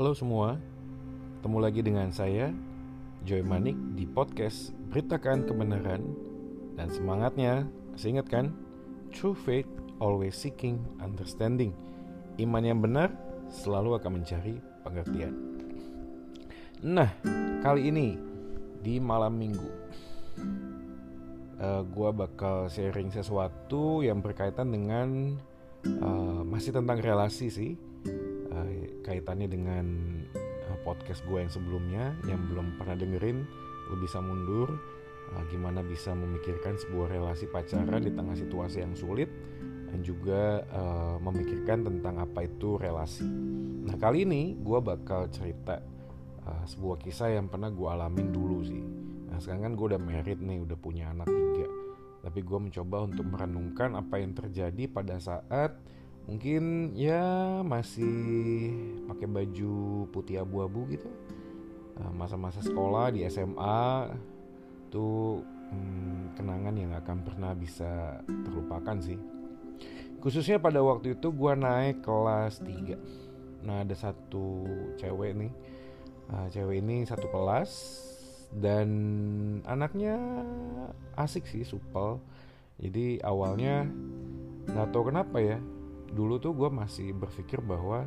Halo semua, ketemu lagi dengan saya Joy Manik di podcast Beritakan Kebenaran dan semangatnya, masih ingat kan? True faith always seeking understanding. Iman yang benar selalu akan mencari pengertian. Nah, kali ini di malam minggu uh, gua bakal sharing sesuatu yang berkaitan dengan uh, masih tentang relasi sih kaitannya dengan uh, podcast gue yang sebelumnya yang belum pernah dengerin lo bisa mundur uh, gimana bisa memikirkan sebuah relasi pacaran di tengah situasi yang sulit dan juga uh, memikirkan tentang apa itu relasi. Nah kali ini gue bakal cerita uh, sebuah kisah yang pernah gue alamin dulu sih. Nah sekarang kan gue udah married nih, udah punya anak tiga. Tapi gue mencoba untuk merenungkan apa yang terjadi pada saat mungkin ya masih pakai baju putih abu-abu gitu. Eh, masa-masa sekolah di SMA tuh hmm, kenangan yang akan pernah bisa terlupakan sih. Khususnya pada waktu itu gue naik kelas 3 nah ada satu cewek nih. Uh, cewek ini satu kelas dan anaknya asik sih supel. Jadi awalnya nggak tahu kenapa ya dulu tuh gue masih berpikir bahwa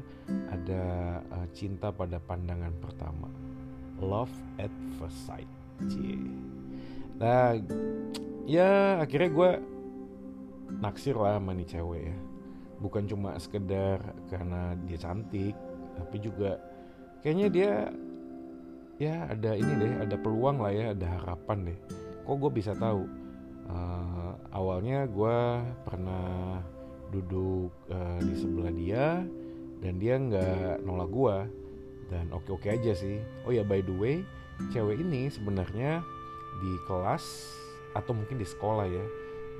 ada uh, cinta pada pandangan pertama. Love at first sight. Cie. nah ya akhirnya gue naksir lah sama nih cewek ya. Bukan cuma sekedar karena dia cantik tapi juga kayaknya dia ya ada ini deh ada peluang lah ya ada harapan deh. Kok gue bisa tahu? Uh, awalnya gue pernah duduk uh, di sebelah dia dan dia nggak nolak gua. Dan oke oke aja sih. Oh ya by the way cewek ini sebenarnya di kelas atau mungkin di sekolah ya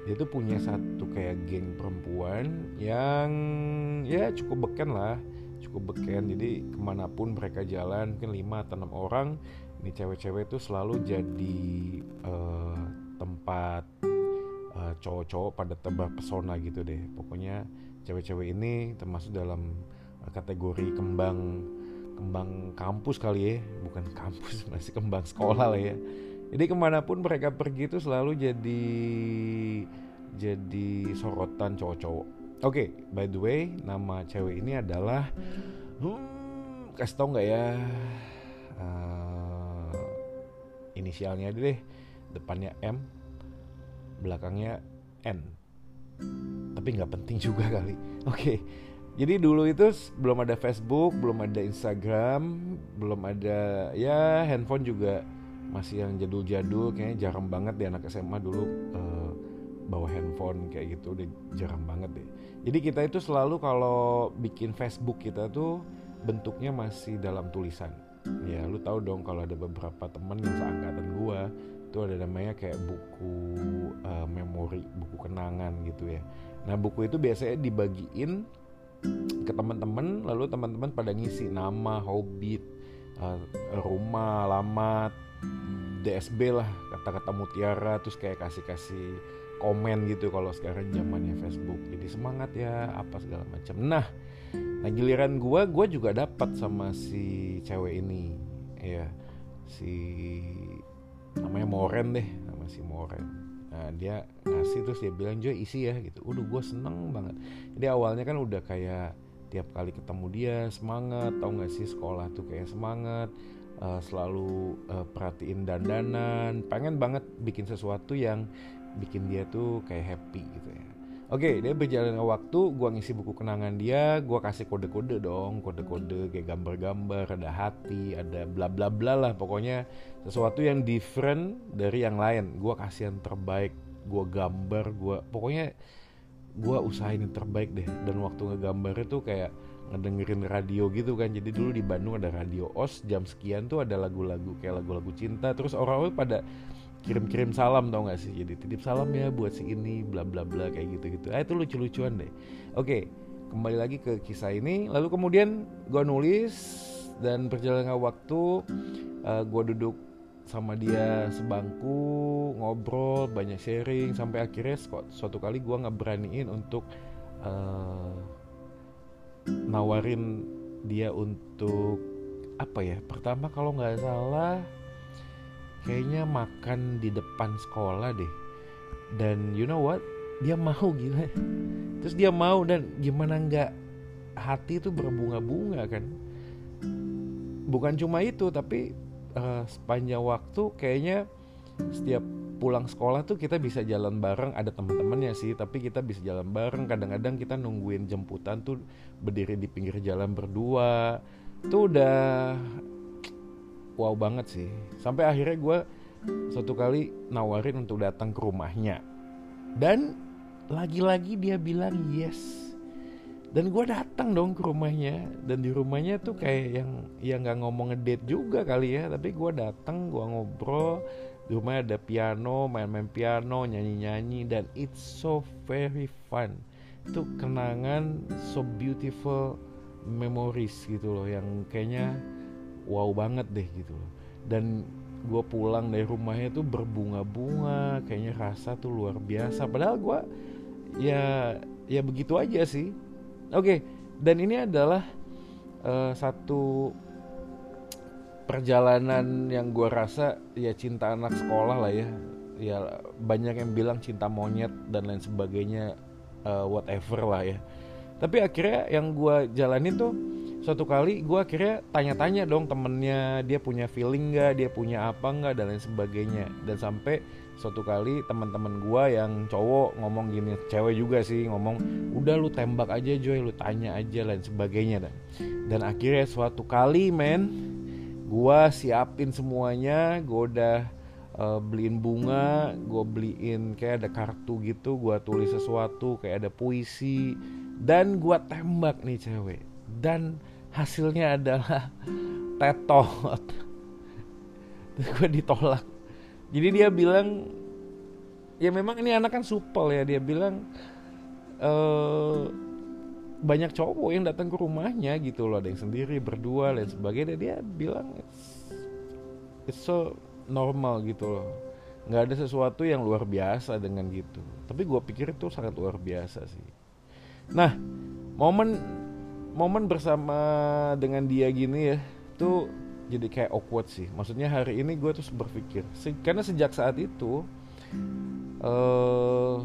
dia tuh punya satu kayak geng perempuan yang ya cukup beken lah cukup beken. Jadi ke mana pun mereka jalan mungkin lima atau enam orang ini cewek-cewek tuh selalu jadi uh, tempat uh, cowok-cowok pada tebak pesona gitu deh. Pokoknya cewek-cewek ini termasuk dalam uh, kategori kembang kembang kampus kali ya. Bukan kampus masih kembang sekolah lah ya. Jadi ke mana pun mereka pergi itu selalu jadi jadi sorotan cowok-cowok. Oke okay, by the way nama cewek ini adalah hmm, kasih tau nggak ya? Uh, inisialnya deh. Depannya M belakangnya N. Tapi nggak penting juga kali. Oke. Okay. jadi dulu itu belum ada Facebook belum ada Instagram belum ada ya handphone juga masih yang jadul-jadul kayaknya jarang banget di anak SMA dulu uh, bawa handphone kayak gitu udah jarang banget deh. Jadi kita itu selalu kalau bikin Facebook kita tuh bentuknya masih dalam tulisan. Ya lu tahu dong kalau ada beberapa temen yang seangkatan gua itu ada namanya kayak buku uh, memori, buku kenangan gitu ya. Nah buku itu biasanya dibagiin ke teman-teman, lalu teman-teman pada ngisi nama, hobi, uh, rumah, alamat, DSB lah, kata-kata mutiara, terus kayak kasih-kasih komen gitu kalau sekarang zamannya Facebook. Jadi semangat ya, apa segala macam. Nah, nah giliran gue, gue juga dapat sama si cewek ini, ya si namanya Moren deh nama si Moren. Nah dia ngasih terus dia bilang Joy isi ya gitu. Udah gue seneng banget. Jadi awalnya kan udah kayak tiap kali ketemu dia semangat. Tau gak sih sekolah tuh kayak semangat uh, selalu uh, perhatiin dandanan. Pengen banget bikin sesuatu yang bikin dia tuh kayak happy gitu ya Oke, okay, dia berjalan waktu, gua ngisi buku kenangan dia, gua kasih kode-kode dong, kode-kode kayak gambar-gambar, ada hati, ada bla bla bla lah, pokoknya sesuatu yang different dari yang lain. Gua kasih yang terbaik, gua gambar, gua pokoknya gua usahain yang terbaik deh. Dan waktu ngegambar itu kayak ngedengerin radio gitu kan. Jadi dulu di Bandung ada radio OS jam sekian tuh ada lagu-lagu kayak lagu-lagu cinta, terus orang-orang pada kirim-kirim salam tau gak sih? Jadi titip salam ya buat si ini bla bla bla kayak gitu gitu ah itu lucu-lucuan deh. Oke kembali lagi ke kisah ini. Lalu kemudian gue nulis dan perjalanan waktu uh, gue duduk sama dia sebangku ngobrol banyak sharing sampai akhirnya suatu kali gue nggak beraniin untuk uh, nawarin dia untuk apa ya pertama kalau nggak salah kayaknya makan di depan sekolah deh. Dan you know what? Dia mau gila. Terus dia mau dan gimana nggak hati itu berbunga-bunga kan? Bukan cuma itu tapi uh, sepanjang waktu kayaknya setiap pulang sekolah tuh kita bisa jalan bareng. Ada teman-temannya sih tapi kita bisa jalan bareng. Kadang-kadang kita nungguin jemputan tuh berdiri di pinggir jalan berdua. Tuh udah wow banget sih. Sampai akhirnya gue suatu kali nawarin untuk datang ke rumahnya. Dan lagi-lagi dia bilang yes. Dan gue datang dong ke rumahnya. Dan di rumahnya tuh kayak yang yang nggak ngomong ngedate juga kali ya. Tapi gue datang gue ngobrol. Di rumah ada piano main-main piano nyanyi-nyanyi. Dan it's so very fun. Itu kenangan so beautiful memories gitu loh. Yang kayaknya wow banget deh gitu loh. Dan gue pulang dari rumahnya tuh berbunga-bunga kayaknya rasa tuh luar biasa. Padahal gue ya ya begitu aja sih. Oke dan ini adalah uh, satu perjalanan yang gue rasa ya cinta anak sekolah lah ya. Ya banyak yang bilang cinta monyet dan lain sebagainya uh, whatever lah ya. Tapi akhirnya yang gue jalanin tuh suatu kali gue akhirnya tanya-tanya dong temennya dia punya feeling gak dia punya apa nggak dan lain sebagainya. Dan sampai suatu kali teman-teman gue yang cowok ngomong gini cewek juga sih ngomong udah lu tembak aja Joy lu tanya aja lain sebagainya dan dan akhirnya suatu kali men gua siapin semuanya gua udah uh, beliin bunga gua beliin kayak ada kartu gitu gua tulis sesuatu kayak ada puisi dan gua tembak nih cewek. Dan hasilnya adalah tetot. Terus gue ditolak. Jadi dia bilang ya memang ini anak kan supel ya dia bilang uh, banyak cowok yang datang ke rumahnya gitu loh ada yang sendiri berdua dan sebagainya. Dia bilang it's, it's so normal gitu loh. Nggak ada sesuatu yang luar biasa dengan gitu. Tapi gue pikir itu sangat luar biasa sih. Nah momen momen bersama dengan dia gini ya tuh jadi kayak awkward sih. Maksudnya hari ini gue tuh berpikir karena sejak saat itu uh,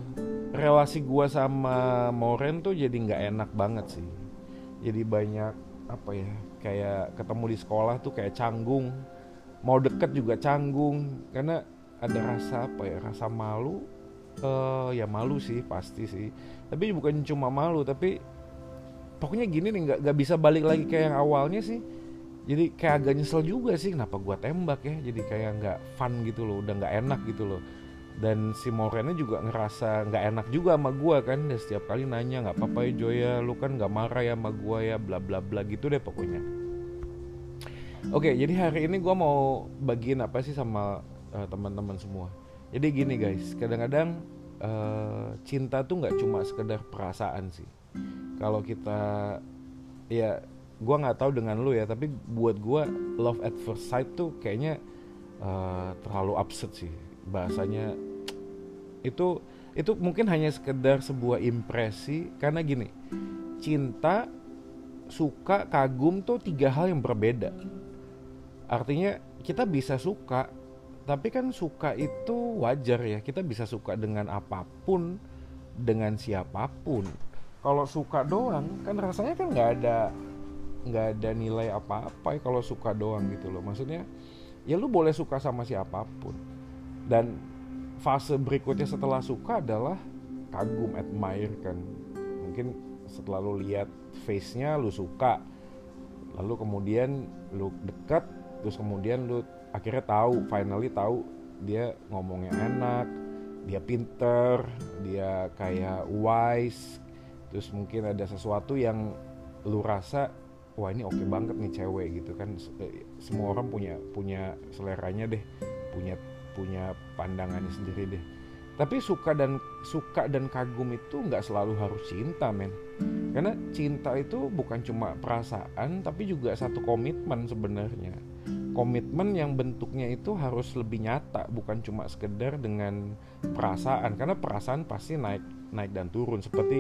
relasi gua sama Moren tuh jadi nggak enak banget sih. Jadi banyak apa ya kayak ketemu di sekolah tuh kayak canggung. Mau deket juga canggung. Karena ada rasa apa ya rasa malu. Uh, ya malu sih pasti sih. Tapi bukan cuma malu tapi pokoknya gini nih nggak bisa balik lagi kayak yang awalnya sih. Jadi kayak agak nyesel juga sih kenapa gua tembak ya? Jadi kayak nggak fun gitu loh udah nggak enak gitu loh. Dan si Morena juga ngerasa nggak enak juga sama gue kan dan setiap kali nanya nggak apa-apa ya Joya lu kan nggak marah ya sama gue ya bla bla bla gitu deh pokoknya. Oke jadi hari ini gue mau bagiin apa sih sama uh, teman-teman semua? Jadi gini guys kadang-kadang uh, cinta tuh nggak cuma sekedar perasaan sih kalau kita ya gue nggak tahu dengan lu ya tapi buat gue love at first sight tuh kayaknya uh, terlalu absurd sih. Bahasanya itu itu mungkin hanya sekedar sebuah impresi karena gini cinta suka kagum tuh tiga hal yang berbeda. Artinya kita bisa suka tapi kan suka itu wajar ya. Kita bisa suka dengan apa pun dengan siapa pun kalau suka doang kan rasanya kan nggak ada nggak ada nilai apa-apa ya kalau suka doang gitu loh. Maksudnya ya lu boleh suka sama siapa pun. Dan fase berikutnya setelah suka adalah kagum admire kan. Mungkin setelah lu lihat face nya lu suka. Lalu kemudian lu dekat terus kemudian lu akhirnya tahu finally tahu dia ngomongnya enak dia pinter dia kayak wise terus mungkin ada sesuatu yang lu rasa wah ini oke okay banget nih cewek gitu kan. Eh, semua orang punya punya seleranya deh punya punya pandangannya sendiri deh. Tapi suka dan suka dan kagum itu nggak selalu harus cinta men. Karena cinta itu bukan cuma perasaan tapi juga satu komitmen sebenarnya. Komitmen yang bentuknya itu harus lebih nyata bukan cuma sekedar dengan perasaan. Karena perasaan pasti naik naik dan turun. Seperti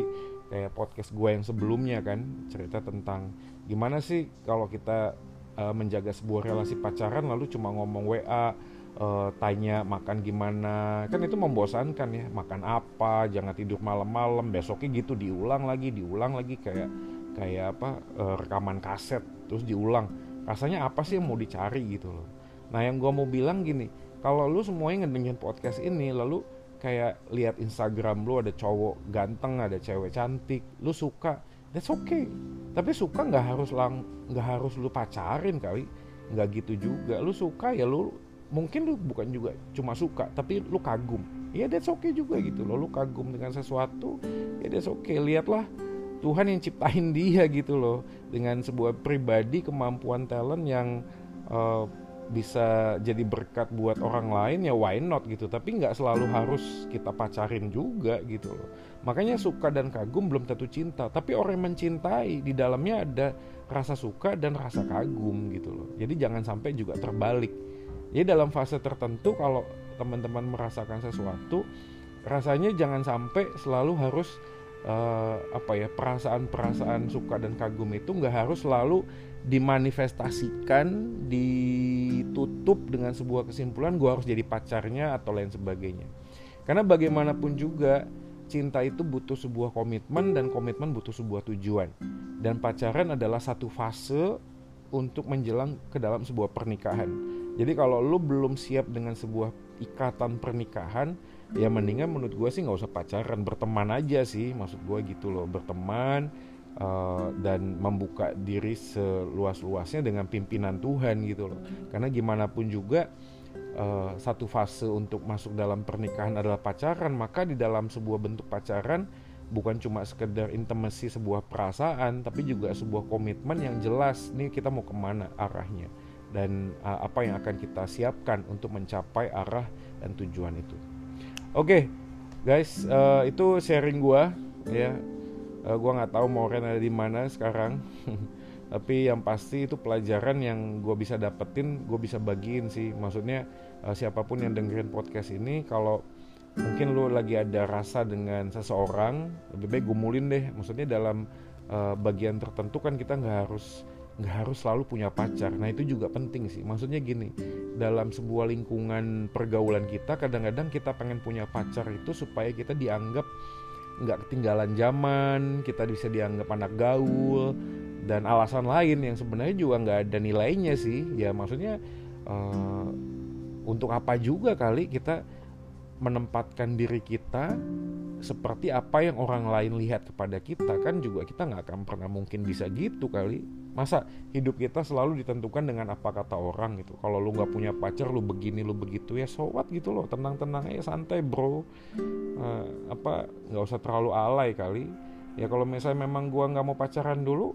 kayak podcast gue yang sebelumnya kan cerita tentang gimana sih kalau kita uh, menjaga sebuah relasi pacaran lalu cuma ngomong WA uh, tanya makan gimana. Kan itu membosankan ya makan apa jangan tidur malam-malam besoknya gitu diulang lagi diulang lagi kayak kayak apa uh, rekaman kaset terus diulang. Rasanya apa sih yang mau dicari gitu loh. Nah yang gue mau bilang gini kalau lu semuanya ngedengerin podcast ini lalu kayak lihat Instagram lu ada cowok ganteng ada cewek cantik lu suka that's okay. Tapi suka nggak harus lang nggak harus lu pacarin kali. Nggak gitu juga. Lu suka ya lu mungkin lu bukan juga cuma suka tapi lu kagum. Ya that's okay juga gitu loh. Lu kagum dengan sesuatu ya that's okay. Lihatlah Tuhan yang ciptain dia gitu loh. Dengan sebuah pribadi kemampuan talent yang uh, bisa jadi berkat buat orang lain ya why not gitu. Tapi nggak selalu harus kita pacarin juga gitu loh. Makanya suka dan kagum belum tentu cinta. Tapi orang yang mencintai di dalamnya ada rasa suka dan rasa kagum gitu loh. Jadi jangan sampai juga terbalik. Jadi dalam fase tertentu kalau teman-teman merasakan sesuatu, rasanya jangan sampai selalu harus uh, apa ya perasaan-perasaan suka dan kagum itu nggak harus selalu dimanifestasikan, ditutup dengan sebuah kesimpulan gue harus jadi pacarnya atau lain sebagainya. Karena bagaimanapun juga cinta itu butuh sebuah komitmen dan komitmen butuh sebuah tujuan. Dan pacaran adalah satu fase untuk menjelang ke dalam sebuah pernikahan. Jadi kalau lu belum siap dengan sebuah ikatan pernikahan, ya mendingan menurut gue sih nggak usah pacaran, berteman aja sih, maksud gue gitu loh, berteman uh, dan membuka diri seluas-luasnya dengan pimpinan Tuhan gitu loh. Karena gimana pun juga uh, satu fase untuk masuk dalam pernikahan adalah pacaran, maka di dalam sebuah bentuk pacaran bukan cuma sekedar intimasi sebuah perasaan tapi juga sebuah komitmen yang jelas nih kita mau ke mana arahnya? Dan uh, apa yang akan kita siapkan untuk mencapai arah dan tujuan itu. Oke okay, guys uh, itu sharing gua ya uh, gua nggak tahu Moren ada di mana sekarang. Tapi yang pasti itu pelajaran yang gue bisa dapetin gue bisa bagiin sih. Maksudnya uh, siapa pun yang dengerin podcast ini kalau mungkin lu lagi ada rasa dengan seseorang lebih baik gumulin deh. Maksudnya dalam uh, bagian tertentu kan kita nggak harus nggak harus selalu punya pacar. Nah itu juga penting sih. Maksudnya gini dalam sebuah lingkungan pergaulan kita kadang-kadang kita pengen punya pacar itu supaya kita dianggap nggak ketinggalan zaman kita bisa dianggap anak gaul dan alasan lain yang sebenarnya juga nggak ada nilainya sih. Ya maksudnya uh, untuk apa juga kali kita menempatkan diri kita seperti apa yang orang lain lihat kepada kita kan juga kita nggak akan pernah mungkin bisa gitu kali masa hidup kita selalu ditentukan dengan apa kata orang gitu. Kalau lu nggak punya pacar lu begini lu begitu ya sowat gitu loh. Tenang tenang aja santai bro. Uh, apa nggak usah terlalu alay kali. Ya kalau misalnya memang gua nggak mau pacaran dulu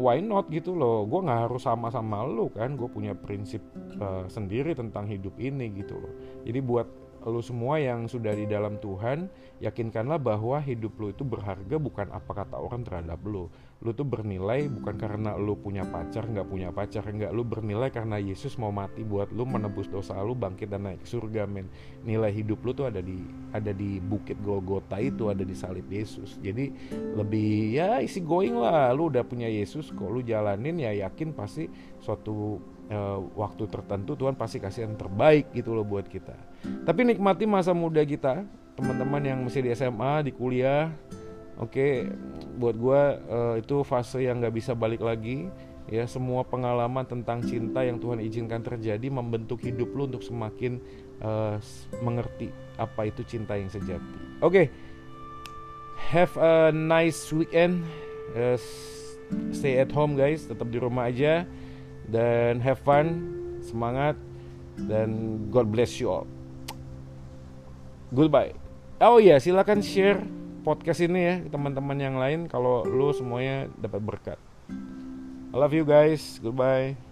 why not gitu loh. Gue nggak harus sama sama lu kan. Gue punya prinsip uh, sendiri tentang hidup ini gitu loh. Jadi buat lu semua yang sudah di dalam Tuhan, yakinkanlah bahwa hidup lu itu berharga bukan apa kata orang terhadap lu. Lu tuh bernilai bukan karena lu punya pacar, nggak punya pacar, nggak. Lu bernilai karena Yesus mau mati buat lu menebus dosa lu, bangkit dan naik surga, men. Nilai hidup lu tuh ada di ada di bukit Golgota itu, ada di salib Yesus. Jadi lebih ya isi going lah. Lu udah punya Yesus, kok lu jalanin ya yakin pasti suatu uh, waktu tertentu Tuhan pasti kasih yang terbaik gitu loh buat kita. Tapi nikmati masa muda kita, teman-teman yang masih di SMA, di kuliah. Oke, okay, buat gue uh, itu fase yang nggak bisa balik lagi. Ya, semua pengalaman tentang cinta yang Tuhan izinkan terjadi membentuk hidup lu untuk semakin uh, mengerti apa itu cinta yang sejati. Oke, okay. have a nice weekend. Uh, stay at home guys, tetap di rumah aja dan have fun, semangat dan God bless you all. Goodbye. Oh iya, silakan share podcast ini ya teman-teman yang lain kalau lu semuanya dapat berkat. I love you guys. Goodbye.